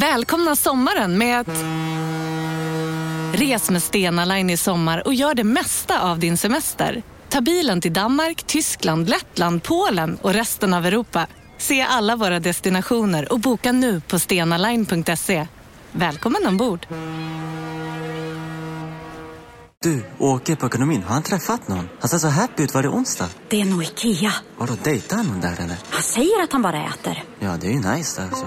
Välkomna sommaren med att... Res med Stena Line i sommar och gör det mesta av din semester. Ta bilen till Danmark, Tyskland, Lettland, Polen och resten av Europa. Se alla våra destinationer och boka nu på stenaline.se. Välkommen ombord! Du, åker på ekonomin. Har han träffat någon? Han ser så happy ut. Var det onsdag? Det är nog Ikea. Har du dejtat någon där eller? Han säger att han bara äter. Ja, det är ju nice alltså.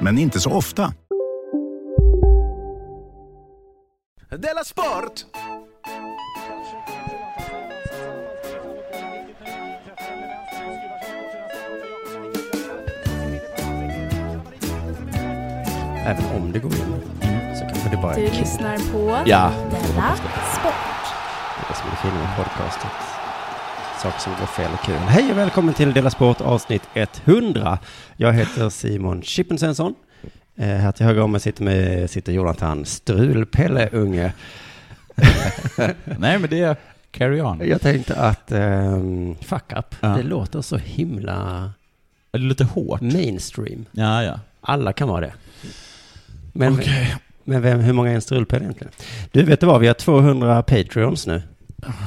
men inte så ofta. Della Sport! Även om det går in så kanske det bara Du är kul. lyssnar på Ja. Della Sport. Det är det som är fina med podcastet. Saker som går fel är kul. Hej och välkommen till Dela Sport avsnitt 100. Jag heter Simon Chippensensson. Eh, här till höger om mig sitter, med, sitter Jonathan Strulpelle Unge. Nej, men det är carry on. Jag tänkte att ehm, fuck up, Ja. det låter så himla Är det lite hårt? mainstream. Ja, ja. Alla kan vara det. Men, Okej. men vem, hur många är en strulpelle egentligen? Du, vet du vad? Vi har 200 Patreons nu.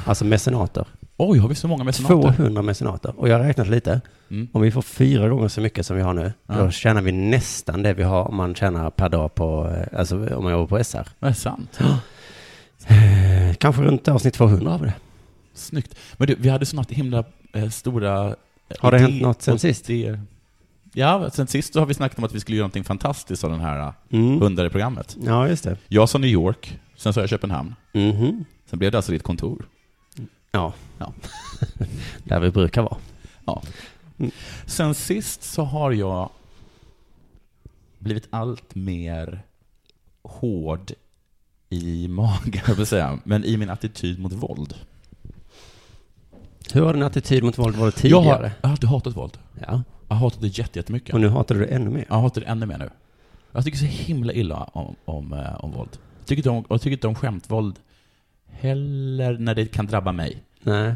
Alltså mecenater. Oj, har vi så många mecenater? 200 mecenater. Och jag har räknat lite. Mm. Om vi får fyra gånger så mycket som vi har nu, Ja. då tjänar vi nästan det vi har om man tjänar per dag på, eh, alltså om man jobbar på SR. Det är sant. Eh, Kanske runt avsnitt 200 har vi det. Snyggt. Men du, vi hade sådana himla eh, stora... eh, Har det hänt något sen sist? idéer. Ja, sen sist så har vi snackat om att vi skulle göra någonting fantastiskt av den här Mm. hundra i programmet. Ja, just det. Jag sa New York, sen sa jag Köpenhamn. Mhm. Sen blev det alltså ditt kontor. Ja. Ja. Där vi brukar vara. Ja. Mm. Sen sist så har jag blivit allt mer hård i magen, jag säga, men i min attityd mot våld. Hur har din attityd mot våld varit Jag tidigare? har, jag har alltid hatat våld. Ja. Jag har hatat det jätte- jättemycket. Och nu hatar du det ännu mer? Jag hatar det ännu mer nu. Jag tycker så himla illa om, om, eh, om våld. Jag tycker, inte om, jag tycker inte om skämtvåld heller när det kan drabba mig. Nej.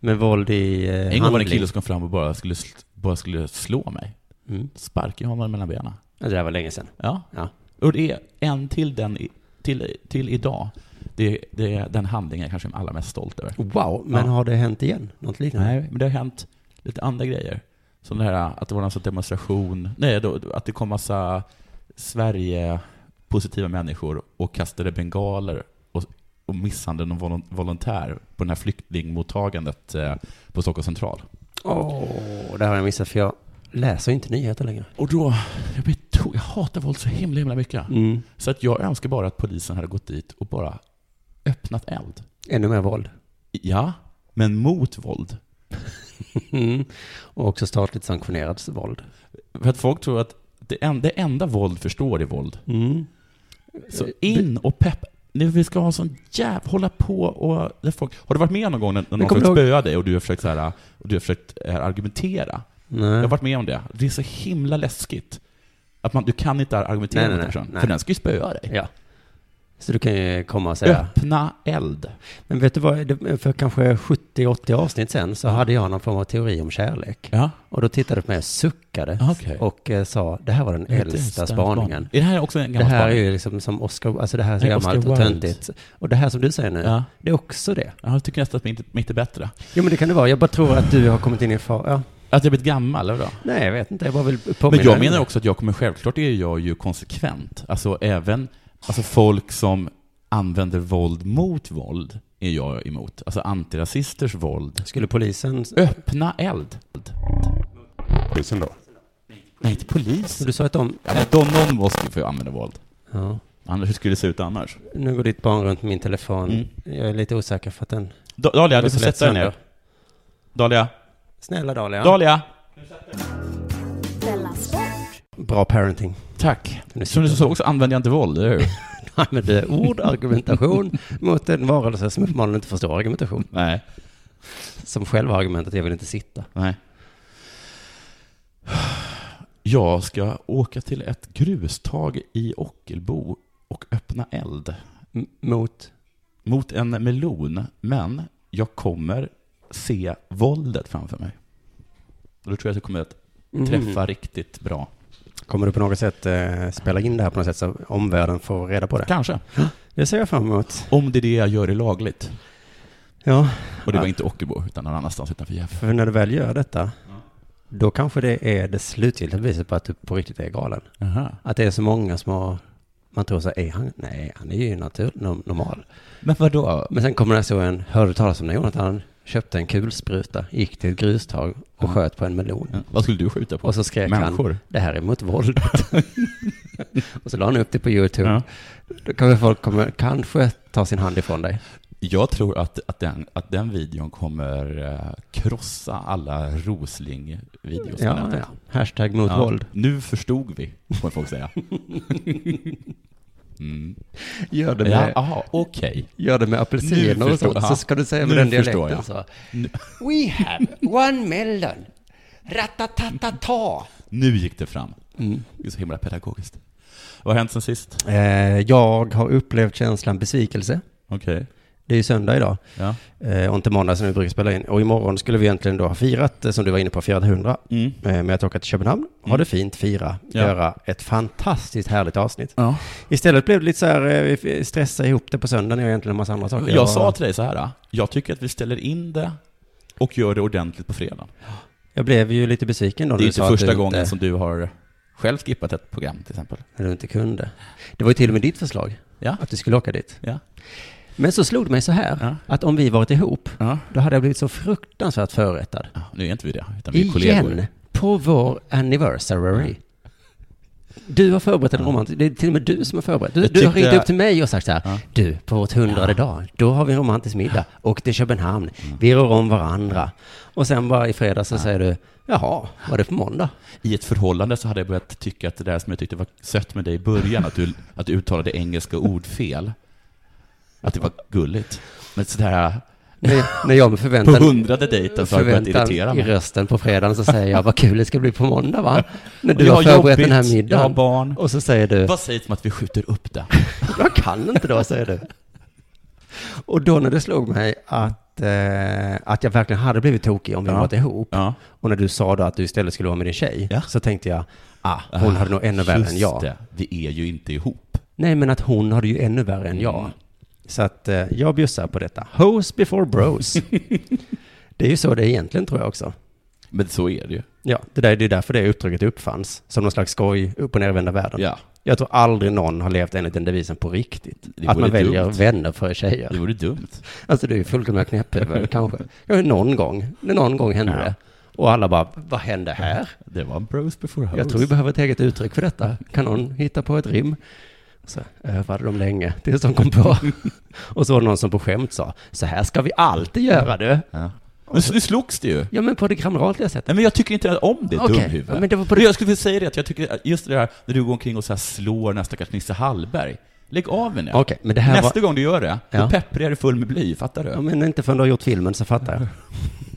Men våld i eh, En gång var det en kille som kom fram och bara skulle, bara skulle slå mig. Mm. Sparkade honom mellan benen. Det där var länge sedan. Ja. Ja. Och det är en till den, till, till idag. Det, det är den handlingen jag kanske är allra mest stolt över. Wow, men Ja. har det hänt igen? Något liknande? Nej, men det har hänt lite andra grejer. Som det här att det var någon sån demonstration, nej, då, att det kom massa Sverige-positiva människor och kastade bengaler och, misshandlade någon volon- volontär på det här flyktingmottagandet eh, på Stockholms central. Åh, det har jag missat för jag läser inte nyheter längre. Och då, jag, blir to- jag hatar våld så himla, himla mycket. Mm. Så att jag önskar bara att polisen hade gått dit och bara öppnat eld. Ännu mer våld. Ja, men mot våld. Mm. Och också statligt sanktionerat våld. För att folk tror att det enda, det enda våld förstår är våld. Mm. Så in och pepp. Nu vi ska ha sån jäv... Hålla på och... Där folk, har du varit med någon gång när, när någon försökt spöa dig och du har försökt, så här, och du har försökt eh, argumentera? Nej. Jag har varit med om det. Det är så himla läskigt. Att man, du kan inte argumentera Nej, mot nej, en person, nej. för den ska ju spöa dig. Ja. Så du kan ju komma och säga. Öppna eld. Men vet du vad, Det- för kanske 70-80 avsnitt sen så hade jag någon form av teori om kärlek. Ja. Och då tittade du på mig och suckade. Okej. Och eh, sa, det här var den äldsta spaningen. Är det här också en Det gammal här är spaning? ju liksom som Oscar, alltså det här är så Nej, gammalt och töntigt. Och det här som du säger nu, Ja. det är också det. Ja, Jag tycker nästan att mitt, mitt är bättre. Jo men det kan det vara, jag bara tror att du har kommit in i far, ja. Att jag blivit gammal, eller då? Nej jag vet inte, jag bara vill påminna Men jag menar också att jag kommer, självklart är jag ju konsekvent. Alltså även, alltså folk som använder våld mot våld är jag emot. Alltså antirasisters våld. Skulle polisen... Öppna eld. Polisen då? Nej, inte polis. Du sa att de... Ja, men de, någon måste få använda våld. Ja. Annars, hur skulle det se ut annars? Nu går ditt barn runt min telefon. Mm. Jag är lite osäker för att den... Da- Dahlia, du får sätta dig ner. Dahlia. Snälla Dahlia. Dahlia! Bra parenting. Tack. Som du såg så använder jag inte våld, eller hur? Du använder ord, argumentation mot en varelse som uppenbarligen inte förstår argumentation. Nej. Som själv har argumentet, jag vill inte sitta. Nej. Jag ska åka till ett grustag i Ockelbo och öppna eld. M- mot? Mot en melon, men jag kommer se våldet framför mig. Och då tror jag att jag kommer att Mhm. träffa riktigt bra. Kommer du på något sätt eh, spela in det här på något sätt så omvärlden får reda på det? Kanske. Det ser jag fram emot. Om det är det jag gör är lagligt. Ja, Och det var Ja. inte Ockelbo, utan någon annanstans utanför Gävle. för när du väl gör detta, då kanske det är det slutgiltiga beviset på att du på riktigt är galen. Aha. Att det är så många som har, man tror så här, är han, nej, han är ju natur, no- normal. Men vadå? Men sen kommer det så en, hörde du talas om när Jonathan köpte en kulspruta, gick till ett grustag och Ja. sköt på en melon. Ja, Vad skulle du skjuta på? Och så skrek Människor? han, det här är mot våldet. och så la han upp det på YouTube. Ja. Då kommer folk kommer, kanske ta sin hand ifrån dig. Jag tror att, att, den, att den videon kommer eh, krossa alla Rosling-videos på Ja, nätet. ja. Hashtag mot våld. Nu förstod vi, får folk säga. Mm. Gör det Ja, med, aha, okej. gör det med Nu apelsiner och förstår så. ska du säga med Nu den dialekten jag. så. Nu, We have one melon. Ratatatata. nu gick det fram. Mm. Det är så himla pedagogiskt. Vad har hänt sen sist? Eh, jag har upplevt känslan besvikelse. Okej. Det är ju söndag idag. Ja. Eh, och inte måndag som vi brukar spela in. Och imorgon skulle vi egentligen då ha firat, eh, som du var inne på, firat 100. Mm. Eh, med att åka till Köpenhamn, ha Mm. det fint, fira, Ja. göra ett fantastiskt härligt avsnitt. Ja. Istället blev det lite så här, vi stressade ihop det på söndagen och egentligen en massa andra saker. Jag sa till dig så här, jag tycker att vi ställer in det och gör det ordentligt på fredag. Jag blev ju lite besviken då Det är inte första gången inte, som du har själv skippat ett program till exempel. när du inte kunde. Det var ju till och med ditt förslag, Ja. att du skulle åka dit. Ja. Men så slog det mig så här, Ja. att om vi varit ihop, Ja. då hade jag blivit så fruktansvärt förrättad. ja nu är inte vi det, utan vi är kollegor. Igen, på vår anniversary. Du har förberett en romantisk, det är till och med du som har förberett. Du, du har ringt upp till mig och sagt så här, du, på vårt hundrade dag, då har vi en romantisk middag, och till Köpenhamn, Mm. vi rör om varandra. Och sen bara i fredags så säger du, jaha, var det på måndag? I ett förhållande så hade jag börjat tycka att det där som jag tyckte var sött med dig i början, att du, att du uttalade engelska ord fel, att det var gulligt. Men sådär, När, när jag med på förväntan, hundrade dejten så har det börjat irritera i mig. rösten på fredagen så säger jag, vad kul det ska bli på måndag va? När du Jag har förberett den här jobbigt, jag har middagen. barn. Och så säger du, Vad sägs om att vi skjuter upp det? Jag kan inte då, säger du. Och då när det slog mig att, eh, att jag verkligen hade blivit tokig om vi Ja. varit ihop, Ja. och när du sa då att du istället skulle vara med din tjej, Ja. så tänkte jag, ah, hon hade nog ännu värre Just än jag. det, vi är ju inte ihop. Nej, men att hon hade ju ännu värre än jag. Så att eh, jag bjussar på detta. Hoes before bros. det är ju så det är egentligen tror jag också. Men så är det ju. Ja, det, där, det är därför det uttrycket uppfanns. Som någon slags skoj, upp och nervända världen. Ja, Jag tror aldrig någon har levt enligt den devisen på riktigt. Att man väljer dumt. vänner för tjejer. det vore dumt. Alltså du är fullkomliga knäpphuvud kanske. Ja, någon gång. Någon gång hände Ja. det. Och alla bara, vad hände här? Det var bros before hoes. Jag tror vi behöver ett eget uttryck för detta. Kan någon hitta på ett rim? Så övade de länge tills de kom på. Och så var det någon som på skämt sa, så här ska vi alltid göra du. Ja. Men nu slogs det ju. Ja men på det kameraliga sättet. Nej, men jag tycker inte om det, Okej, dumhuvud. men det var på det- Jag skulle vilja säga det, att jag tycker just det där när du går omkring och så här slår den stackars Nisse Hallberg. Lägg av med det. Okej, men det här Nästa var... gång du gör det, Ja. då pepprar jag dig full med bly, fattar du? Ja, men inte förrän du har gjort filmen så fattar jag.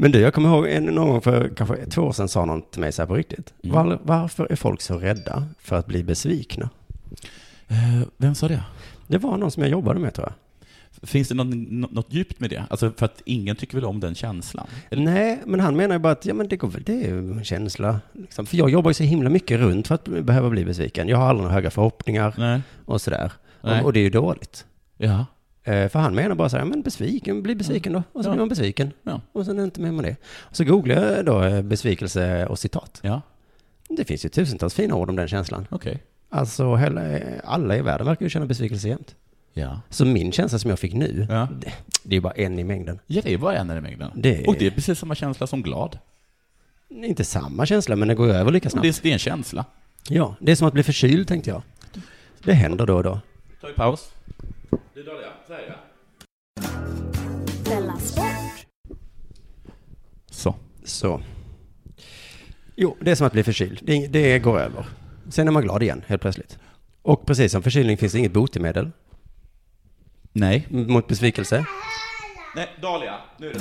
Men du, jag kommer ihåg en, någon gång för kanske två år sedan sa någon till mig så här på riktigt. Mm. Var, varför är folk så rädda för att bli besvikna? Eh, vem sa det? Det var någon som jag jobbade med tror jag. Finns det någon, nå- något djupt med det? Alltså för att ingen tycker väl om den känslan? Eller? Nej, men han menar ju bara att ja, men det, går, det är en känsla. Liksom. För jag jobbar ju så himla mycket runt för att behöva bli besviken. Jag har aldrig några höga förhoppningar Nej. och sådär. Och, och det är ju dåligt. Ja. Eh, för han menar bara så här, men besviken, bli besviken då. Och så Ja. blir man besviken. Ja. Och sen är det inte med det. Så googlar jag då eh, besvikelse och citat. Ja, Det finns ju tusentals fina ord om den känslan. okej. Alltså hela, alla i världen verkar ju känna besvikelse jämt. Ja. Så min känsla som jag fick nu, Ja. det, det är ju bara en i mängden. Ja, det är bara en i mängden. Det är- Och det är precis samma känsla som glad. Inte samma känsla, men det går över lika Det snabbt. är, det är en känsla. Ja, det är som att bli förkyld tänkte jag. Det händer då och då. Ta en paus. Det är dåliga. Så här. Della Sport. Så. Så. Jo, det är som att bli förkyld. Det, det går över. Sen är man glad igen, helt plötsligt. Och precis som förkylning finns det inget botemedel Nej. mot besvikelse. Nej, Dahlia, nu är det.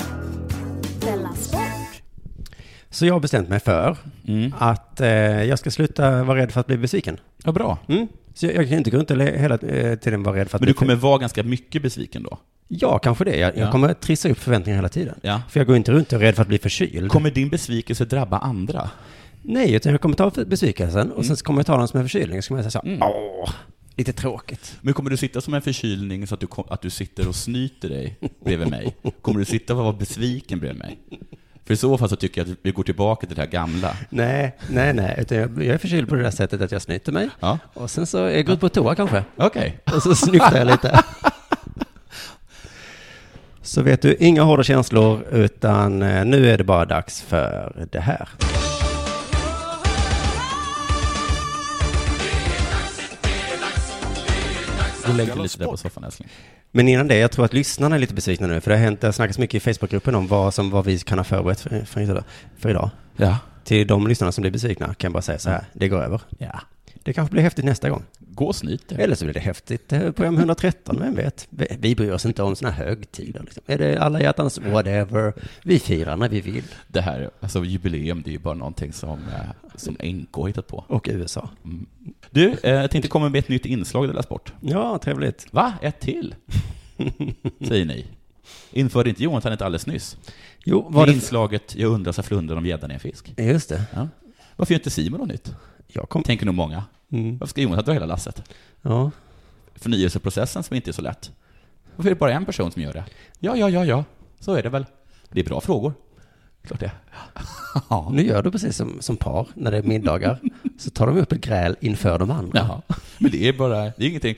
Så jag har bestämt mig för Mm. att eh, jag ska sluta vara rädd för att bli besviken. Ja, bra. Mm. Så jag, jag kan inte gå runt och hela eh, tiden vara rädd för att Men du kommer vara ganska mycket besviken då? Ja, kanske det. Jag, jag Ja. kommer trissa upp förväntningar hela tiden. Ja. För jag går inte runt och är rädd för att bli förkyld. Kommer din besvikelse drabba andra? Nej, utan jag kommer ta besvikelsen och Mm. sen kommer jag ta den som en förkylning. Så kommer jag säga så, Mm. åh, lite tråkigt. Men kommer du sitta som en förkylning så att du, att du sitter och snyter dig bredvid mig? Kommer du sitta och vara besviken bredvid mig? För i så fall så tycker jag att vi går tillbaka till det här gamla. Nej, nej, nej. Utan jag, jag är förkyld på det där sättet att jag snyter mig. Ja. Och sen så jag går ut på toa kanske. Okej. Och så snyftar jag lite. Så vet du, inga hårda känslor, utan eh, nu är det bara dags för det här. Gå och lägg dig lite där på soffan älskling. Men innan det, jag tror att lyssnarna är lite besvikna nu, för det har hänt, det har snackats mycket i Facebookgruppen om vad, som, vad vi kan ha förberett för, för, idag, för idag. Ja. Till de lyssnarna som blir besvikna kan jag bara säga så här, det går över. Ja. Det kanske blir häftigt nästa gång. Gå och snyt dig. Eller så blir det häftigt eh, på M113, vem vet? Vi, bryr oss inte om sådana högtider. Liksom. Är det alla hjärtans whatever? Vi firar när vi vill. Det här, alltså jubileum, det är ju bara någonting som, eh, som NK har hittat på. Och USA. Mm. Du, eh, jag tänkte komma med ett nytt inslag i Della Sport. Ja, trevligt. Va? Ett till? Säger ni. Införde inte Jonathan ett alldeles nyss? Jo, Var det... inslaget Jag undrar så flundrar om gäddan är en fisk? Just det. Ja. Varför gör inte Simon något nytt? Jag kom... Tänker nog många. Mm. Varför ska Jonathan dra hela lasset? Ja. Förnyelseprocessen som inte är så lätt. Varför är det bara en person som gör det? Ja, ja, ja, ja. Så är det väl. Det är bra frågor. Klart det. Ja. Nu gör du precis som, som par när det är middagar. så tar de upp ett gräl inför de andra. Jaha. Men det är bara, det är ingenting.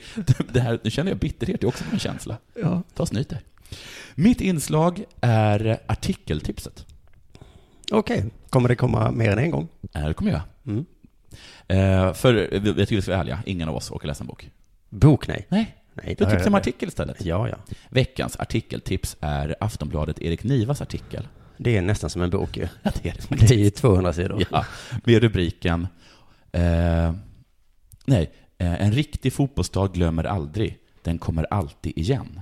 Det här, nu känner jag bitterhet, det är också en känsla. Ja. Ta snyt. Mitt inslag är artikeltipset. Okej, kommer det komma mer än en gång? Eh, Det kommer jag. Mm. Eh, för vi tycker vi ska vara ärliga, ingen av oss åker läsa en bok. Bok, nej. Nej, nej du har tipsar jag- om artikel istället. Ja, ja. Veckans artikeltips är Aftonbladet Erik Nivas artikel. Det är nästan som en bok ju. Ja, det är det. Det är ju 200 sidor. Ja, med rubriken eh, Nej, eh, en riktig fotbollsstad glömmer aldrig. Den kommer alltid igen.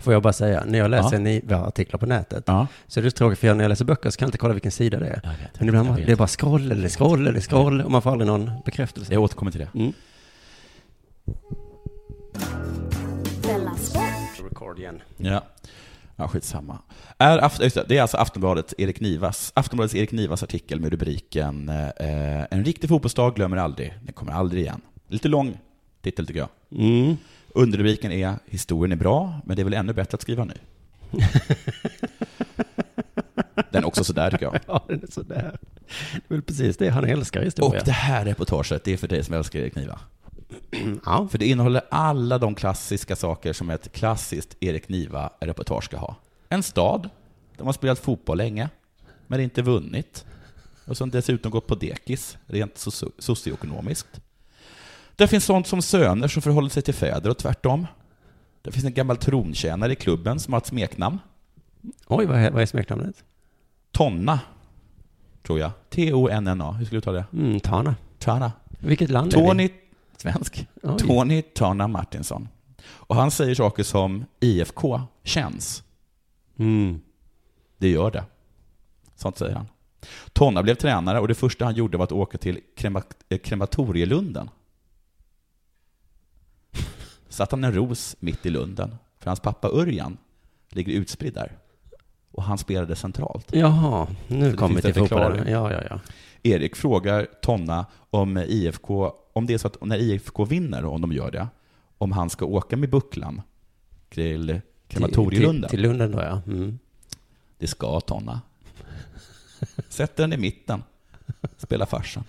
Får jag bara säga, när jag läser Ja. ni, artiklar på nätet, Ja. så är det tråkigt för jag, när jag läser böcker så kan jag inte kolla vilken sida det är. Vet, Men ibland vet. det är bara scroll eller scroll eller scroll och man får aldrig någon bekräftelse. Jag återkommer till det. Mm. Ja. Ja, skitsamma. Är det är alltså Aftonbladet Erik Nivas, Aftonbladets Erik Nivas artikel med rubriken eh, En riktig fotbollsdag glömmer aldrig, den kommer aldrig igen. Lite lång titel tycker jag. Mm. Underrubriken är Historien är bra, men det är väl ännu bättre att skriva ny. Den är också sådär tycker jag. Ja, den är sådär. Det är väl precis det han älskar i Och historia. det här reportaget, det är för dig som älskar Erik Niva. Ja. För det innehåller alla de klassiska saker som ett klassiskt Erik Niva-reportage ska ha. En stad, de har spelat fotboll länge, men inte vunnit. Och som dessutom gått på dekis, rent socio- socioekonomiskt. Det finns sånt som söner som förhåller sig till fäder och tvärtom. Det finns en gammal trontjänare i klubben som har ett smeknamn. Oj, vad är, vad är smeknamnet? Tonna, tror jag. T-O-N-N-A. Hur skulle du ta det? Mm, Tana. Tana. Vilket land är vi? Tony, svensk. Oj. Tony Tana Martinsson. Och han säger saker som IFK känns. Mm. Det gör det. Sånt säger han. Tonna blev tränare och det första han gjorde var att åka till krema, eh, krematorielunden. Satt han en ros mitt i lunden, för hans pappa Örjan ligger utspridd där. Och han spelade centralt. Jaha, nu kommer vi till en fotbollen. Ja, ja, ja. Erik frågar Tonna om IFK, om det är så att när IFK vinner, om de gör det, om han ska åka med bucklan till krematorielunden. Till, till Lunden då, ja. Mm. Det ska Tonna. Sätter den i mitten. Spela farsan.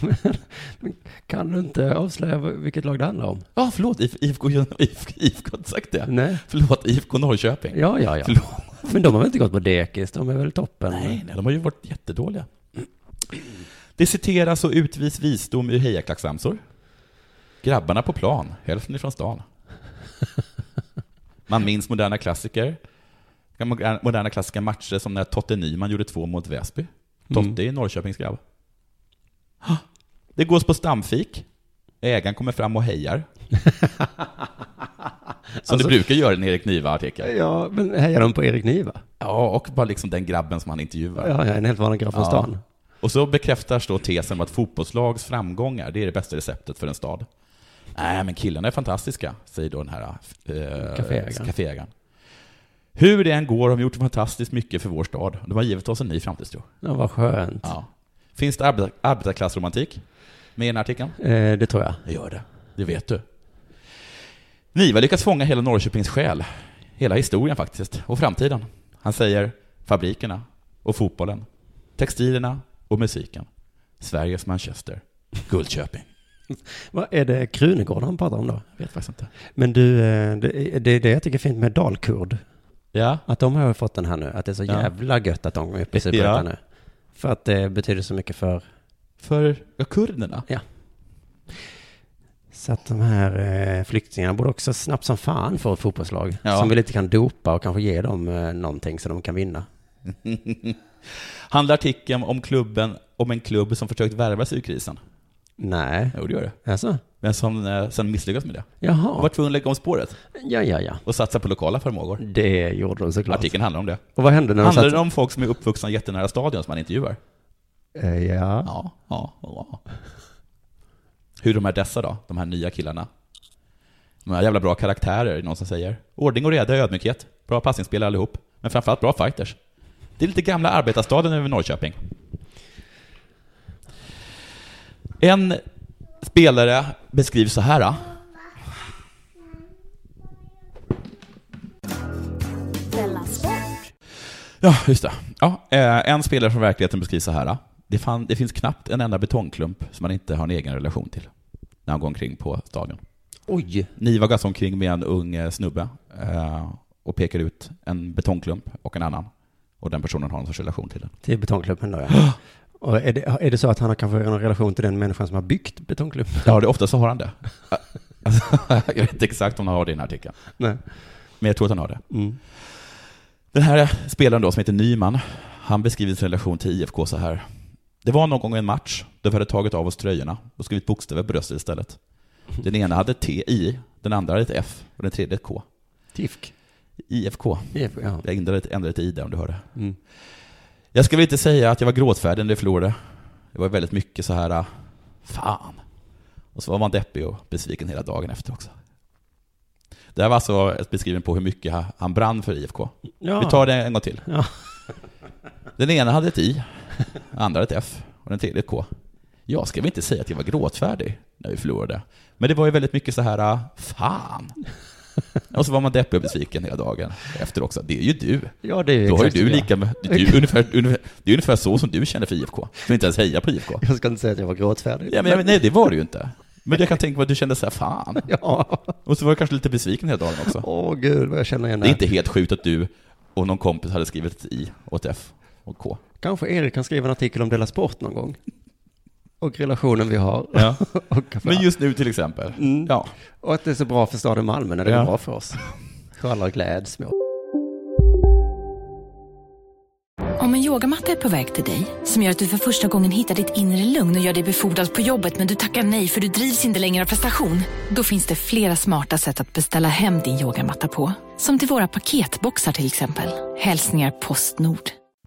Kan du inte avslöja vilket lag det handlar om? Ja, förlåt. IF- IFK, IFK, IFK har inte sagt det. Nej. Förlåt, IFK Norrköping. Ja, ja, ja. Förlåt. Men de har väl inte gått på dekis? De är väl toppen? Nej, nej, de har ju varit jättedåliga. Det citeras och utvis visdom ur hejaklacksramsor. Grabbarna på plan, hälften ifrån stan. Man minns moderna klassiker. Moderna klassiska matcher som när Totte Nyman gjorde två mot Väsby. Totte är en Norrköpingsgrabb. Det gås på stamfik. Ägaren kommer fram och hejar. Som Alltså- det brukar göra i en Erik Niva-artikel. Ja, men hejar de på Erik Niva? Ja, och bara liksom den grabben som han intervjuar. Ja, ja, en helt vanlig grabb från stan. Och så bekräftas då tesen om att fotbollslags framgångar, det är det bästa receptet för en stad. Nej, men killarna är fantastiska, säger då den här eh, caféägaren. Hur det än går har de gjort fantastiskt mycket för vår stad. De har givit oss en ny framtidstro. Ja, vad skönt. Ja. Finns det arbetar, arbetarklassromantik med i den här artikeln? Eh, det tror jag. Det gör det. Det vet du. Niva lyckats fånga hela Norrköpings själ. Hela historien faktiskt. Och framtiden. Han säger fabrikerna och fotbollen. Textilerna och musiken. Sveriges Manchester. Guldköping. Vad är det Krunegård han pratar om då? Jag vet faktiskt inte. Men du, eh, det det är det jag tycker är fint med Dalkurd. Ja. Att de har fått den här nu. Att det är så jävla gött att de är uppe i Ja. nu. För att det betyder så mycket för... För ja, kurderna? Ja. Så att de här eh, flyktingarna borde också snabbt som fan få ett fotbollslag. Ja. Som vi lite kan dopa och kanske ge dem eh, någonting så de kan vinna. Handlar artikeln om klubben, om en klubb som försökt värva sig ur krisen? Nej. Jo, det gör det. Alltså? Men som eh, sen misslyckats med det. Jaha. Och var tvungen att lägga om spåret. Ja, ja, ja. Och satsa på lokala förmågor. Det gjorde de såklart. Artikeln handlar om det. Och vad hände när de Handlar satt... om folk som är uppvuxna jättenära stadion som man intervjuar? Eh, ja. Ja, ja, ja. Hur de är dessa då, de här nya killarna? De har jävla bra karaktärer, är det någon som säger. Ordning och reda, ödmjukhet. Bra passningsspelare allihop. Men framförallt bra fighters. Det är lite gamla arbetarstaden över Norrköping. En spelare beskrivs så här. Då. Ja, just det. Ja, eh, en spelare från verkligheten beskrivs så här. Det, fann, det finns knappt en enda betongklump som man inte har en egen relation till när han går omkring på stadion. Oj! Niva går alltså omkring med en ung eh, snubbe eh, och pekar ut en betongklump och en annan. Och den personen har en sorts relation till den. Till betongklubben då, ja. Och är det, är det så att han har kanske en relation till den människan som har byggt betongklubben? Ja, det, ofta så har han det. Alltså, jag vet inte exakt om han har det i den här artikeln. Nej. Men jag tror att han har det. Mm. Den här spelaren då, som heter Nyman, han beskriver sin relation till IFK så här. Det var någon gång en match där vi hade tagit av oss tröjorna och skrivit bokstäver på bröstet istället. Den ena hade T i, den andra hade ett F och den tredje ett K. TIFK? IFK. IFK, ja. Jag ändrade ändrade ett i där om du hörde. Mm. Jag ska väl inte säga att jag var gråtfärdig när vi förlorade. Det var väldigt mycket så här, fan. Och så var man deppig och besviken hela dagen efter också. Det här var alltså ett beskriven på hur mycket han brann för IFK. Ja. Vi tar det en gång till. Ja. Den ena hade ett I, den andra ett F och den tredje ett K. Jag ska väl inte säga att jag var gråtfärdig när vi förlorade. Men det var ju väldigt mycket så här, fan. Och så var man deppig och besviken hela dagen efter också. Det är ju du. Ja, det är ju Då har ju du lika med, det ju ungefär, ungefär, det är ungefär så som du känner för IFK. Du inte ens heja på IFK. Jag ska inte säga att jag var gråtfärdig. Ja, men, nej, det var du ju inte. Men jag kan tänka mig att du kände så här, fan. Ja. Och så var du kanske lite besviken hela dagen också. Åh gud, vad jag känner igen Det är inte helt sjukt att du och någon kompis hade skrivit ett I och ett F och K. Kanske Erik kan skriva en artikel om Della Sport någon gång. Och relationen vi har. Ja. och, Men just nu till exempel. Mm. Ja. och att det är så bra för staden Malmö när det Ja. går bra för oss. Alla gläds med. Om en yogamatta är på väg till dig, som gör att du för första gången hittar ditt inre lugn och gör dig befordrad på jobbet men du tackar nej för du drivs inte längre av prestation. Då finns det flera smarta sätt att beställa hem din yogamatta på. Som till våra paketboxar till exempel. Hälsningar Postnord.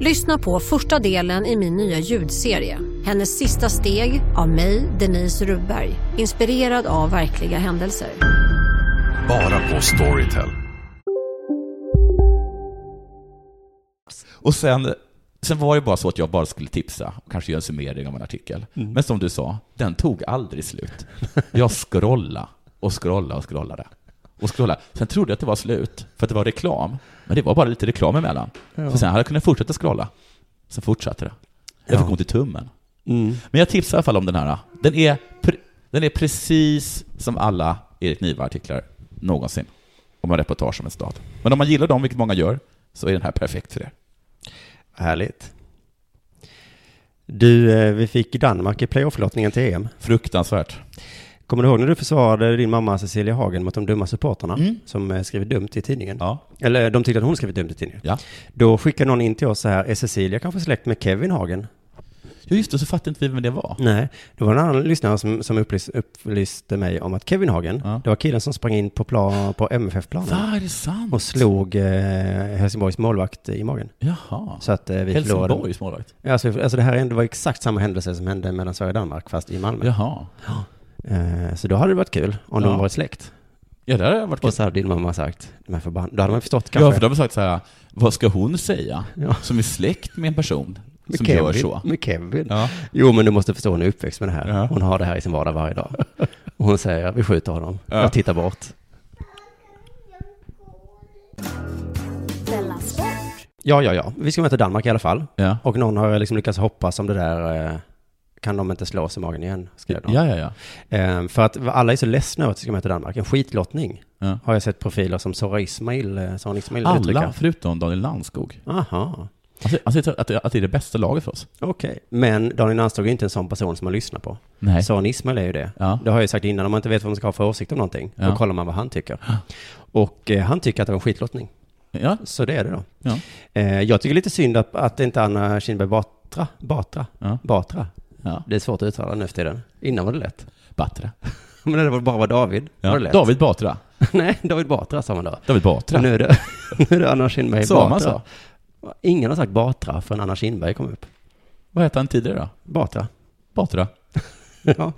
Lyssna på första delen i min nya ljudserie. Hennes sista steg av mig, Denise Rubberg. Inspirerad av verkliga händelser. Bara på Storytel. Och sen, sen var det bara så att jag bara skulle tipsa och kanske göra en summering av en artikel. Mm. Men som du sa, den tog aldrig slut. Jag scrollade och scrollade och scrollade. Och scrollade. Sen trodde jag att det var slut, för att det var reklam. Men det var bara lite reklam emellan. Ja. Så sen hade jag kunnat fortsätta scrolla. Sen fortsatte det. Jag fick Ja. ont i tummen. Mm. Men jag tipsar i alla fall om den här. Den är, den är precis som alla Erik Niva-artiklar någonsin. Om en reportage om en stad. Men om man gillar dem, vilket många gör, så är den här perfekt för er. Härligt. Du, eh, vi fick Danmark i playoff-lottningen till EM. Fruktansvärt. Kommer du ihåg när du försvarade din mamma Cecilia Hagen mot de dumma supporterna Mm. som eh, skrivit dumt i tidningen? Ja. Eller de tyckte att hon skrivit dumt i tidningen. Ja. Då skickade någon in till oss så här, är Cecilia kanske släkt med Kevin Hagen? Ja, just det, så fattade inte vi vem det var. Nej, det var en annan lyssnare som, som upplys, upplyste mig om att Kevin Hagen, det var killen som sprang in på, plan, på MFF-planen. Va, är det sant? Och slog eh, Helsingborgs målvakt i magen. Jaha. Så att eh, vi. Helsingborgs målvakt? Ja, Alltså, alltså det här var exakt samma händelse som hände mellan Sverige och Danmark, fast i Malmö. Jaha. Eh, så då hade det varit kul om Ja. de varit släkt. Ja, det hade varit kul. Och så hade din mamma sagt, här förbann... Då hade man förstått kanske. Ja, för de har sagt så här, vad ska hon säga? Ja. Som är släkt med en person Med som Kevin, gör så. Med Kevin. Ja. Jo, men du måste förstå, hon är uppväxt med det här. Ja. Hon har det här i sin vardag varje dag. Och hon säger, vi skjuter honom. Ja. Jag tittar bort. Ja, ja, ja. Vi ska möta Danmark i alla fall. Ja. Och någon har liksom lyckats hoppas om det där, eh, kan de inte slå sig i magen igen? Skrev de. Ja, ja, ja. Eh, för att alla är så ledsna över att vi ska möta Danmark. En skitlottning. Ja. Har jag sett profiler som Sora Ismail, eh, Soran Ismail Alla uttrycka. förutom Daniel Landskog. Aha. Alltså, alltså att, att det är det bästa laget för oss. Okej, men Daniel Landskog är inte en sån person som man lyssnar på. Nej. Soran Ismail är ju det. Ja. Det har jag ju sagt innan, om man inte vet vad man ska ha för åsikt om någonting, Ja. då kollar man vad han tycker. Och eh, han tycker att det var en skitlottning. Ja. Så det är det då. Ja. Eh, jag tycker lite synd att, att inte Anna Kinberg Batra, Batra, Ja. Batra. Ja. Det är svårt att uttala nu för tiden. Innan var det lätt. Batra. Men det var bara var David. Ja. Var det lätt. David Batra. Nej, David Batra sa man då. David Batra. Nu är det, nu är det Anna Kinberg Batra. man så? Ingen har sagt Batra förrän Anna Kinberg kom upp. Vad hette han tidigare då? Batra. Batra. ja.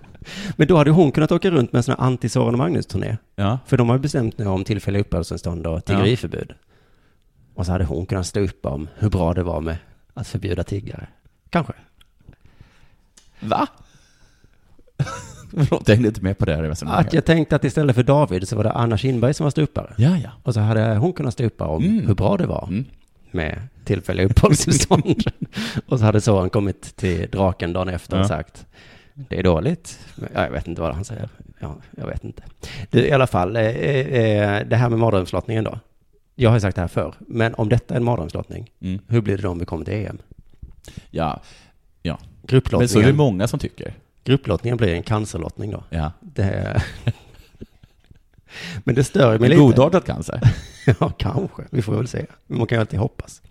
Men då hade hon kunnat åka runt med en sån här anti-Soran och Magnus-turné. Ja. För de har ju bestämt nu om tillfälliga uppehållstillstånd och tiggeriförbud. Och så hade hon kunnat stå upp om hur bra det var med att förbjuda tiggare. Kanske. Va? Förlåt, jag hängde inte med på det här resonemanget. Att jag tänkte att istället för David så var det Anna Kinberg som var ståuppare. Ja, ja. Och så hade hon kunnat ståuppa om Mm. hur bra det var Mm. med tillfälliga uppehållstillstånd. och så hade Soran kommit till draken dagen efter och Ja. sagt det är dåligt. Ja, jag vet inte vad han säger. Ja, jag vet inte. Du, I alla fall, eh, eh, det här med mardrömslottningen då. Jag har ju sagt det här förr, men om detta är en mardrömslottning, Mm. hur blir det då om vi kommer till EM? Ja. Grupplottningen, Men så är det många som tycker. grupplottningen blir en cancerlottning då. Ja. Det, men det stör mig lite. godartad cancer. Ja, kanske. Vi får väl se. Man kan ju alltid hoppas.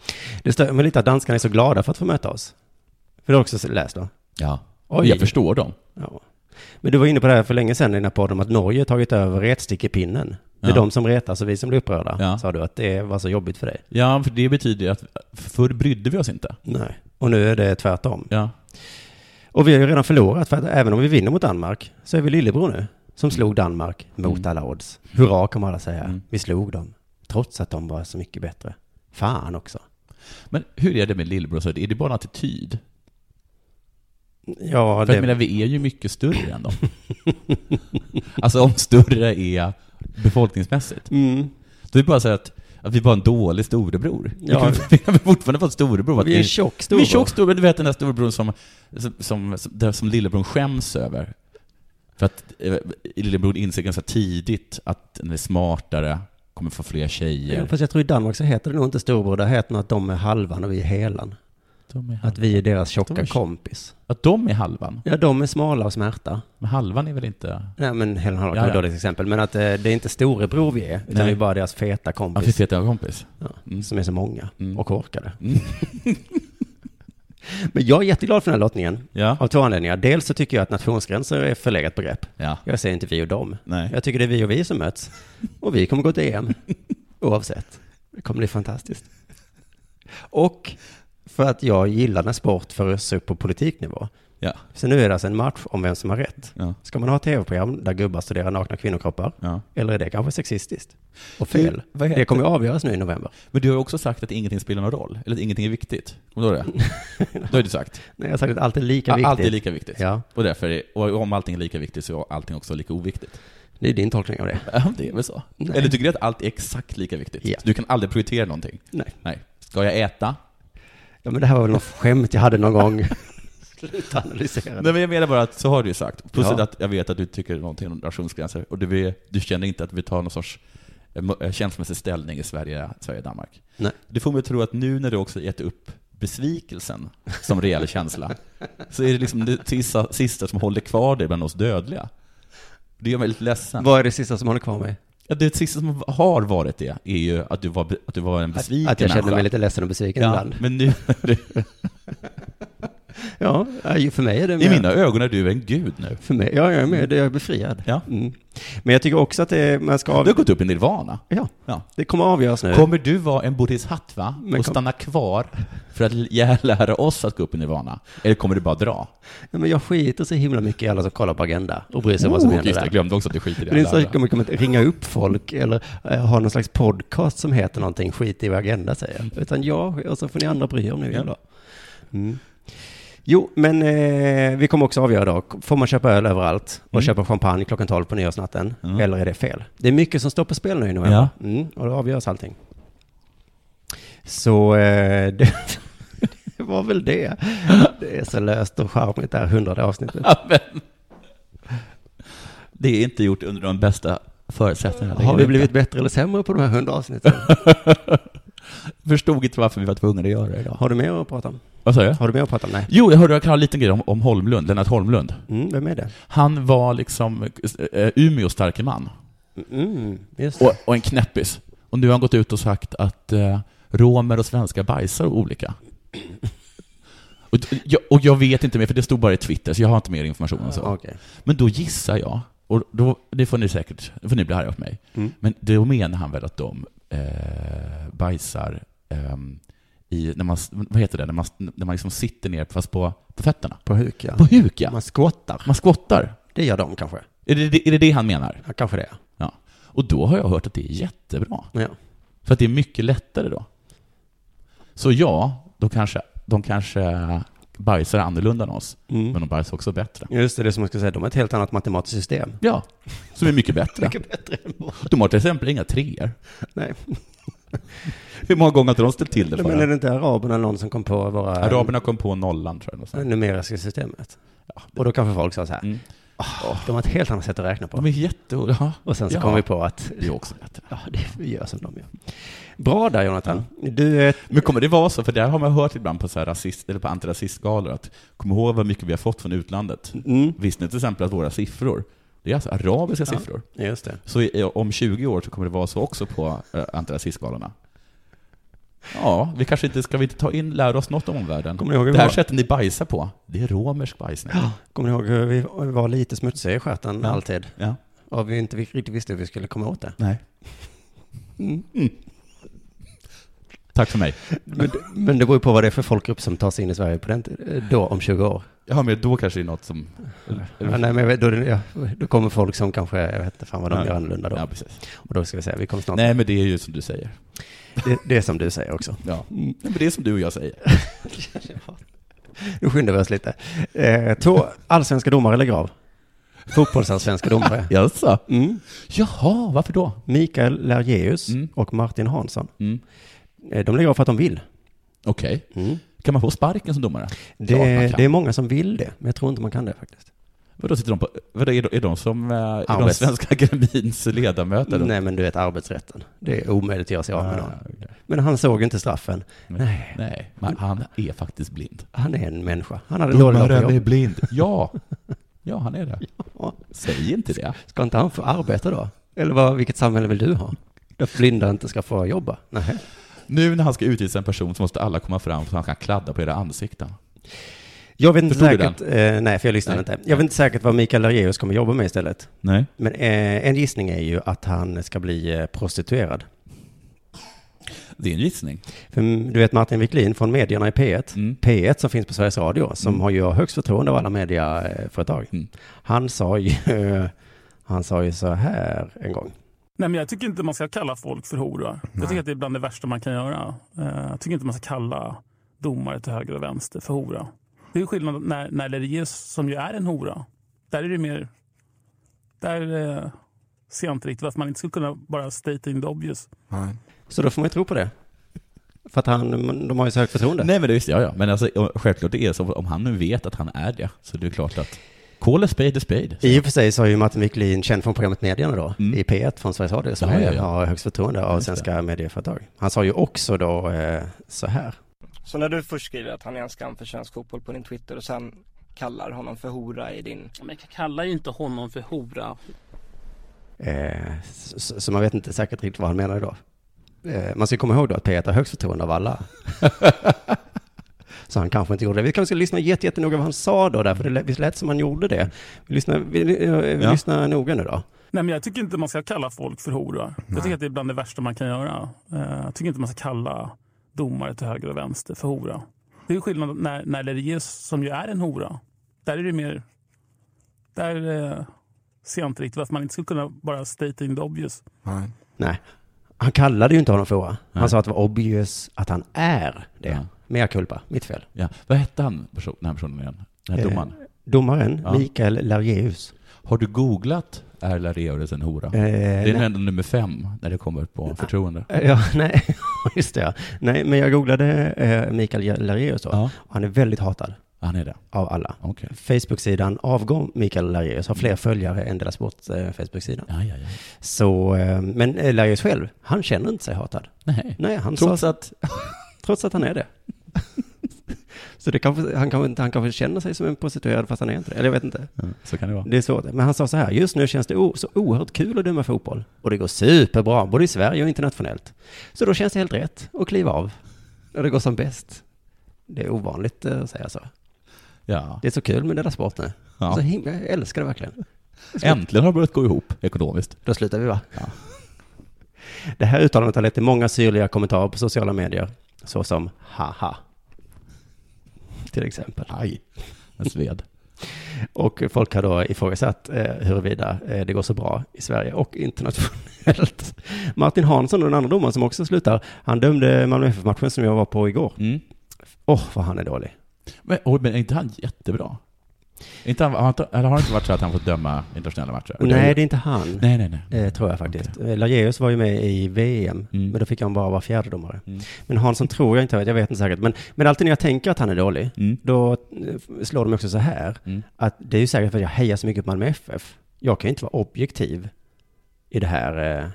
Det stör mig lite att danskarna är så glada för att få möta oss. För det har också läst då? Ja. Oj. Jag förstår dem. Ja. Men du var inne på det här för länge sedan i den här podden, att Norge tagit över retstickpinnen. Det är Ja. de som retas och vi som blir upprörda, Ja. sa du, att det var så jobbigt för dig. Ja, för det betyder att förr brydde vi oss inte. Nej. Och nu är det tvärtom. Ja. Och vi har ju redan förlorat, för att även om vi vinner mot Danmark, så är vi lillebror nu, som slog Danmark mot Mm. alla odds. Hurra, kommer alla säga. Mm. Vi slog dem, trots att de var så mycket bättre. Fan också. Men hur är det med lillebror? Så Är det bara en attityd? Ja, För jag menar, vi är ju mycket större än dem. alltså om större är befolkningsmässigt. Mm. Då är det bara så att, att vi är en dålig storebror. Ja. Vi kan fortfarande vara storebror. Vi är en tjock Vi är storebror. tjock storebror. Du vet den där storebror som, som, som, som, där som lillebror skäms över. För att eh, lillebror inser ganska tidigt att den är smartare, kommer få fler tjejer. Ja, fast jag tror i Danmark så heter det nog inte storebror, det heter nog att de är halvan och vi är helan. Är Att vi är deras tjocka är- kompis. Att de är halvan? Ja, de är smala och smärta. Men halvan är väl inte... Nej, men Ja, kan vara ja. ett dåligt exempel. Men att eh, det är inte storebror vi är, utan Nej. vi är bara deras feta Ja, kompis. har en kompis. Ja, Mm. Som är så många Mm. och korkade. Mm. Men jag är jätteglad för den här lottningen. Ja. Av två anledningar. Dels så tycker jag att nationsgränser är ett förlegat begrepp. Ja. Jag säger inte vi och dem. Nej. Jag tycker det är vi och vi som möts. Och vi kommer gå till EM. Oavsett. Det kommer bli fantastiskt. Och för att jag gillar när sport förs upp på politiknivå. Ja. Så nu är det alltså en match om vem som har rätt. Ja. Ska man ha tv-program där gubbar studerar nakna kvinnokroppar? Ja. Eller är det kanske sexistiskt? Och fel? Du, det kommer ju avgöras nu i november. Men du har också sagt att ingenting spelar någon roll, eller att ingenting är viktigt. Kommer du ihåg det? Det har du sagt. Nej, jag har sagt att allt är lika viktigt. Allt är lika viktigt. Ja, Och därför, är, och om allting är lika viktigt så är allting också lika oviktigt. det är din tolkning av det. Ja, det är väl så. Nej. Eller tycker du att allt är exakt lika viktigt? Ja. Du kan aldrig prioritera någonting? Nej. Nej. Ska jag äta? Ja, men det här var väl något skämt jag hade någon gång. Sluta analysera. Nej, men jag menar bara att så har du ju sagt. Plus Ja. att jag vet att du tycker någonting om nationsgränser. Och du, du känner inte att vi tar någon sorts eh, eh, känslomässig ställning i Sverige, Sverige Danmark. Nej. Du får mig att tro att nu när du också gett upp besvikelsen som reell känsla, så är det liksom det sista, sista som håller kvar dig bland oss dödliga. Det gör mig lite ledsen. Vad är det sista som håller kvar mig? Ja, det sista som har varit det är ju att du var, att du var en besviken Att jag känner mig lite ledsen och besviken ja, ibland. Men nu, Ja, ja, för mig är det i mer- mina ögon är du en gud nu. För mig, ja, jag är med, jag är befriad. Ja. Mm. Men jag tycker också att det, man ska... Du har gått upp i nirvana. Ja, Ja. det kommer avgöras nu. Kommer du vara en bodhisattva och kom- stanna kvar för att lä- lära oss att gå upp i nirvana? Eller kommer du bara dra? Nej, men jag skiter så himla mycket i alla som kollar på Agenda och bryr sig om vad som Oh, händer just det, där. jag glömde också att du skiter i Men det är så kommer inte ringa upp folk eller eh, ha någon slags podcast som heter någonting, skit i vad Agenda säger. Utan jag, och så får ni andra bry er om ni vill då. Mm. Jo, men eh, vi kommer också avgöra då, får man köpa öl överallt och Mm. köpa champagne klockan 12 på nyårsnatten? Mm. Eller är det fel? Det är mycket som står på spel nu i november. Ja. Mm, och då avgörs allting. Så eh, det, det var väl det. Det är så löst och charmigt det här hundrade avsnittet. Ja, men- Det är inte gjort under de bästa förutsättningarna. Har vi blivit bättre eller sämre på de här hundra avsnitten? Förstod inte varför vi var tvungna att göra det idag. Har du mer att prata om? Vad sa du? Har du mer att prata om? Nej. Jo, jag hörde jag kan ha en liten grej om, om Holmlund, Lennart Holmlund. Mm, vem är det? Han var liksom eh, Umeås starke man. Mm, just. Och, och en knäppis. Och nu har han gått ut och sagt att eh, romer och svenskar bajsar olika. Och, jag, och jag vet inte mer, för det stod bara i Twitter, så jag har inte mer information än så. Okej. Men då gissar jag, och då, det får ni säkert, det får ni bli arga på mig, Mm. men då menar han väl att de eh, bajsar ehm, i, när man, vad heter det, när man, när man liksom sitter ner fast på, på fötterna? På huk, ja. På huk, ja. Man skottar. Man skottar. Det gör de kanske. Är det, är det det han menar? Ja, kanske det. Ja. Och då har jag hört att det är jättebra. Ja. För att det är mycket lättare då. Så ja, då kanske, de kanske bajsar annorlunda än oss, Mm. men de bajsar också bättre. Just det, det som jag skulle säga, de har ett helt annat matematiskt system. Ja, som är mycket bättre. Mycket bättre än. De har till exempel inga treor. Nej. Hur många gånger har de ställt till det för Men är det inte araberna någon som kom på våra Araberna kom på nollan, tror jag. sånt. numeriska systemet? Och då kanske folk sa så här, Mm. "Åh, de har ett helt annat sätt att räkna på. De är jätte... Ja. Och sen så Ja. kom vi på att Det är också bättre. ja, det, gör som de gör. Bra där Jonathan. Du är Men kommer det vara så, för där har man hört ibland på, så här rasist, eller på antirasistgalor, att kom ihåg vad mycket vi har fått från utlandet. Mm. Visste ni till exempel att våra siffror, det är alltså arabiska Ja. siffror. Just det. Så i, om 20 år så kommer det vara så också på äh, antirasistgalorna. Ja, vi kanske inte, ska vi inte ta in, lära oss något om omvärlden? Kommer ni ihåg det här var? sättet ni bajsar på, det är romersk bajsning. Kommer ni ihåg hur vi var lite smutsiga i stjärten Ja. alltid? Ja. Och vi inte riktigt visste hur vi skulle komma åt det. Nej. Mm. Tack för mig. Men, men det beror ju på vad det är för folkgrupp som tar sig in i Sverige på den, då om 20 år. Ja, men då kanske det är något som... Ja, nej, men då, ja, då kommer folk som kanske, jag vet inte fan vad de gör annorlunda då. Ja, precis. Och då ska vi säga, vi kommer snart. Nej, men det är ju som du säger. Det, det är som du säger också. Ja. Nej, men det är som du och jag säger. Nu skyndar vi oss lite. Eh, två allsvenska domare lägger av. Fotbollsallsvenska domare. Jaså? Mm. Jaha, varför då? Mikael Lergeus Mm. och Martin Hansson. Mm. Eh, De lägger av för att de vill. Okej. Mm. Kan man få sparken som domare? Det, det är många som vill det, men jag tror inte man kan det faktiskt. Vadå, sitter de på, vadå, är, de, är de som, eh, är de svenska akademins ledamöter? Nej, men du vet arbetsrätten. Det är omöjligt att göra sig av med Ah, någon. Men han såg inte straffen. Men- Nej, Nej, men han är faktiskt blind. han är en människa. Han hade Domaren är blind. Ja. Ja, han är det. Ja. Säg inte det. Ska inte han få arbeta då? Eller vad, vilket samhälle vill du ha? Där blinda inte ska få jobba? Nej. Nu när han ska utvisa en person så måste alla komma fram så han kan kladda på era ansikten. Jag vet inte Förstod säkert, eh, nej för jag lyssnade Nej. inte. Jag vet inte säkert vad Mikael Lergeus kommer jobba med istället. Nej. Men eh, en gissning är ju att han ska bli eh, prostituerad. Det är en gissning. För mm, du vet Martin Wiklin från medierna i P1, Mm. P1 som finns på Sveriges Radio, som Mm. har ju högst förtroende av alla mediaföretag. Mm. Han sa ju, han sa ju så här en gång. Nej, men jag tycker inte man ska kalla folk för horor. Jag tycker att det är bland det värsta man kan göra. Eh, Jag tycker inte man ska kalla domare till höger och vänster för hora. Det är ju skillnad när, när Lergeus, som ju är en hora, där är det mer... Där eh, ser jag inte riktigt varför man inte skulle kunna bara state in the obvious. Så då får man ju tro på det. För att han, de har ju så högt förtroende. Nej men det visste jag ja. Men alltså, självklart det är så, om han nu vet att han är det, så det är klart att Call a spade a spade. I och för sig så har ju Martin Wiklin, känd från programmet Medierna då, i P1 från Sveriges Radio, som Mm. Ja, har högst förtroende av Just svenska medieföretag. Han sa ju också då eh, så här. Så när du först skriver att han är en skam för svensk fotboll på din Twitter och sen kallar honom för hora i din... Men jag kallar ju inte honom för hora. Eh, så, så man vet inte säkert riktigt vad han menade då. Eh, man ska komma ihåg då att P1 har högst förtroende av alla. så han kanske inte gjorde det. Vi kanske ska lyssna jätte, jättenoga vad han sa då, därför det lät- visst lät som han gjorde det. Vi lyssnar, vi, vi, vi Ja. lyssnar noga nu då. Nej, men jag tycker inte man ska kalla folk för hora. Jag tycker att det är bland det värsta man kan göra. Eh, Jag tycker inte man ska kalla domare till höger och vänster för hora. Det är ju skillnad när, när Lerius, som ju är en hora, där är det mer... Där eh, ser jag inte riktigt varför man inte skulle kunna bara state in the obvious. Nej. Han kallade ju inte honom för hora. Han Nej. sa att det var obvious att han är det. Ja. Mea culpa, mitt fel. Ja. Vad hette han, person, den här personen igen? Den här Eh, domaren? domaren, Ja. Mikael Largeus. Har du googlat är Lareus en hora? Eh, det är nej. ändå nummer fem när det kommer på förtroende. Ja, nej, just det. Ja. Nej, men jag googlade eh, Mikael Largeus då. Ja. Och han är väldigt hatad. Han är det? Av alla. Okej. Facebook-sidan Avgå Mikael Largeus har fler följare än Dela Sport eh, Facebook-sida. Ja, ja, ja. Så, eh, men Largeus själv, han känner inte sig hatad. Nej. Nej, han Trots sa, att... trots att han är det. Så det kanske, han, kanske, inte- han kanske känner sig som en prostituerad fast han är inte det. Eller jag vet inte. Så kan det vara. Det är svårt. Men han sa så här, just nu känns det o- så oerhört kul att döma fotboll. Och det går superbra, både i Sverige och internationellt. Så då känns det helt rätt att kliva av. När det går som bäst. Det är ovanligt eh, att säga så. Ja. Det är så kul med Dela Sport nu. Ja. Så himla, jag älskar det verkligen. Äntligen har det börjat gå ihop ekonomiskt. Då slutar vi va? Det här uttalandet har lett till många syrliga kommentarer på sociala medier. Såsom haha. Till exempel. Aj, en sved. Och folk har då ifrågasatt eh, huruvida eh, det går så bra i Sverige och internationellt. Martin Hansson, den andra domaren som också slutar, han dömde Malmö FF-matchen som jag var på igår. Åh, vad han är dålig. Men, oj, men är inte han jättebra? Inte han, har, inte, eller har det inte varit så att han fått döma internationella matcher? Nej, det är inte han. Nej, nej, nej. Det tror jag faktiskt. Okay. Lageus var ju med i VM, men då fick han bara vara fjärde domare. Men Hansson tror jag inte, jag vet inte säkert. Men, men alltid när jag tänker att han är dålig, då eh, slår de också så här, att det är ju säkert för att jag hejar så mycket på Malmö FF. Jag kan ju inte vara objektiv i det här, eh,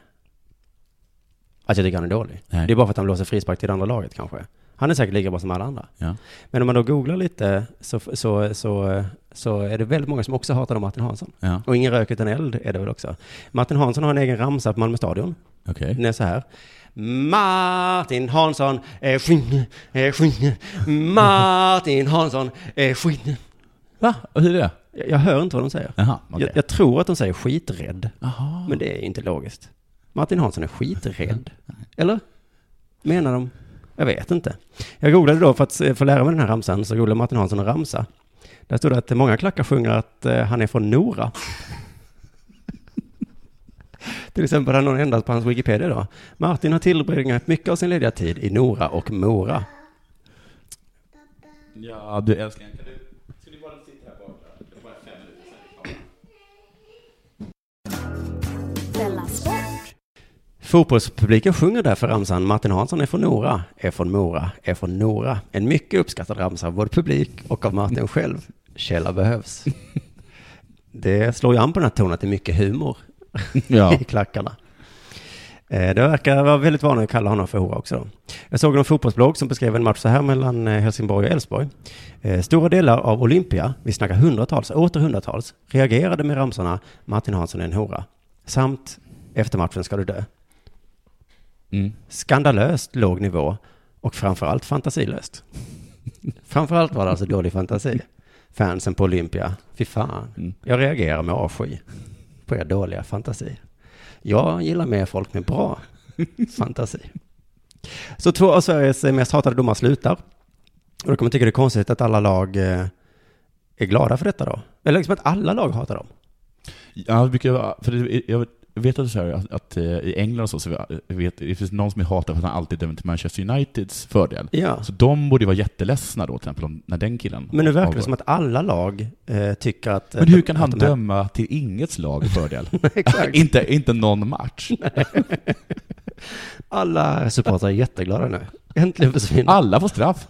att jag tycker han är dålig. Nej. Det är bara för att han blåser frispark till det andra laget kanske. Han är säkert lika bra som alla andra. Ja. Men om man då googlar lite så, så, så, så är det väldigt många som också hatar Martin Hansson. Ja. Och ingen rök utan eld är det väl också. Martin Hansson har en egen ramsa på Malmö stadion. Okej. Den är så här. Martin Hansson är skinn, är skinn. Martin Hansson är skinn. Va? Och hur är det? Jag, jag hör inte vad de säger. Jaha, okej. jag, jag tror att de säger skiträdd. Jaha. Men det är inte logiskt. Martin Hansson är skiträdd. Eller? Menar de? Jag vet inte. Jag googlade då för att, få lära mig den här ramsan, så googlade Martin Hansson en ramsa. Där stod det att många klackar sjunger att eh, han är från Nora. Till exempel har någon ändrat på hans Wikipedia då. Martin har tillbringat mycket av sin lediga tid i Nora och Mora. Ja, du älskar Fotbollspubliken sjunger därför ramsan Martin Hansson är från Nora, är från Mora, är från Nora. En mycket uppskattad ramsa av både publik och av Martin själv. Källa behövs. Det slår ju an på den här tonen att det är mycket humor Ja. i klackarna. Eh, Det verkar vara väldigt vanligt att kalla honom för hora också. Jag såg en fotbollsblogg som beskrev en match så här mellan eh, Helsingborg och Elfsborg. Eh, Stora delar av Olympia, vi snackar hundratals, åter hundratals, reagerade med ramsorna Martin Hansson är en hora. Samt efter matchen ska du dö. Mm. Skandalöst låg nivå och framförallt fantasilöst. framförallt var det alltså dålig fantasi. Fansen på Olympia, fy fan. Jag reagerar med avsky på er dåliga fantasi. Jag gillar mer folk med bra fantasi. Så två av Sveriges mest hatade domare slutar. Och då kommer man tycka det är konstigt att alla lag eh, är glada för detta då. Eller liksom att alla lag hatar dem. Ja, det brukar för det, jag vet att, så här, att, att eh, i England och så, så jag vet, det finns någon som är hatad för att han alltid dömer till Manchester Uniteds fördel. Ja. Så de borde vara jätteledsna då, till exempel, om- när den killen Men nu verkar det som att alla lag eh, tycker att... Men hur kan att han döma till ingets lag fördel? Inte, inte någon match. Alla supportrar är jätteglada nu. Äntligen försvinner. Alla får straff.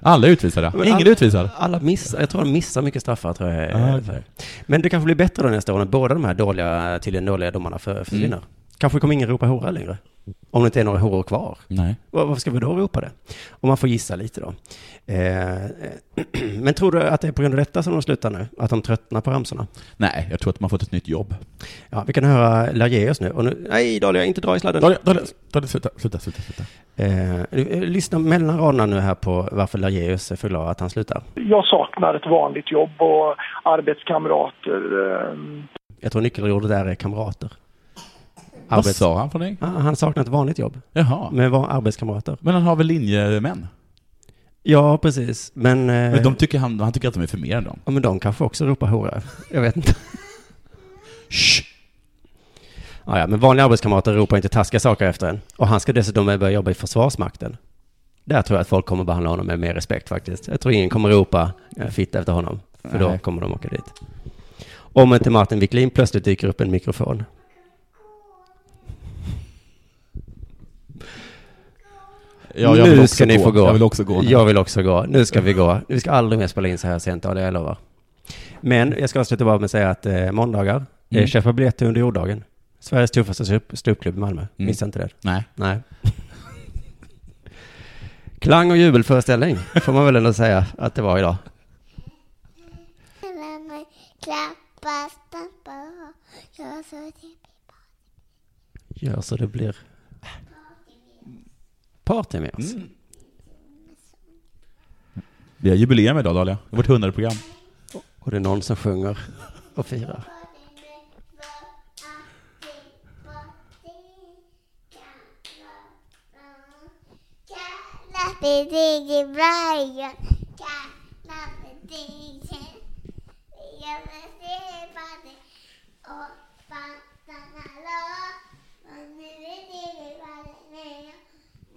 Alla är utvisade. Men Ingen är utvisad. Alla missar, jag tror de missar mycket straffar tror jag. Ah, för- Men det kanske blir bättre då nästa år när båda de här dåliga, tydligen dåliga domarna för, försvinner. Mm. Kanske kommer ingen ropa hora längre. Om det inte är några horor kvar. Nej. Var- Varför ska vi då ropa det? Om man får gissa lite då. Eh, eh, men tror du att det är på grund av detta som de slutar nu? Att de tröttnar på ramsorna? Nej, jag tror att man fått ett nytt jobb. Ja, vi kan höra Lageus nu. Och nu nej, Dahlia, inte dra i sladden. Dahlia, Dahlia, Dahlia, sluta, sluta, sluta. sluta. Eh, eh, lyssna mellan raderna nu här på varför Lageus är för glad att han slutar. Jag saknar ett vanligt jobb och arbetskamrater. ehm, Jag tror nyckelordet där är kamrater. Vad sa han för dig? Ah, han saknar ett vanligt jobb. Jaha. Med var arbetskamrater. Men han har väl linjemän? Ja, precis. Men... eh, Men de tycker han, han tycker att de är för mer än dem. Ja, men de kanske också ropar hora. Jag vet inte. Shh. Ja, ja, men vanliga arbetskamrater ropar inte taskiga saker efter en. Och han ska dessutom börja jobba i Försvarsmakten. Där tror jag att folk kommer behandla honom med mer respekt faktiskt. Jag tror ingen kommer ropa eh, fitta efter honom. För då kommer de åka dit. Om inte Martin Wiklin plötsligt dyker upp en mikrofon. Ja, jag nu vill också ska ni gå. få gå. Jag vill också gå nu. Jag vill också gå. Nu ska vi gå. Vi ska aldrig mer spela in så här sent, ja, det jag lovar. Men jag ska avsluta bara med att säga att eh, måndagar, Mm. mm. köpa biljetter under jorddagen. Sveriges tuffaste ståupp- ståuppklubb i Malmö. Mm. Missa inte det. Nej. Nej. Klang och jubelföreställning får man väl ändå säga att det var idag. Gör Gör så det blir party med oss. Mm. Vi har jubileum idag Dahlia. Det är vårt hundrade program. Och det är någon som sjunger och firar.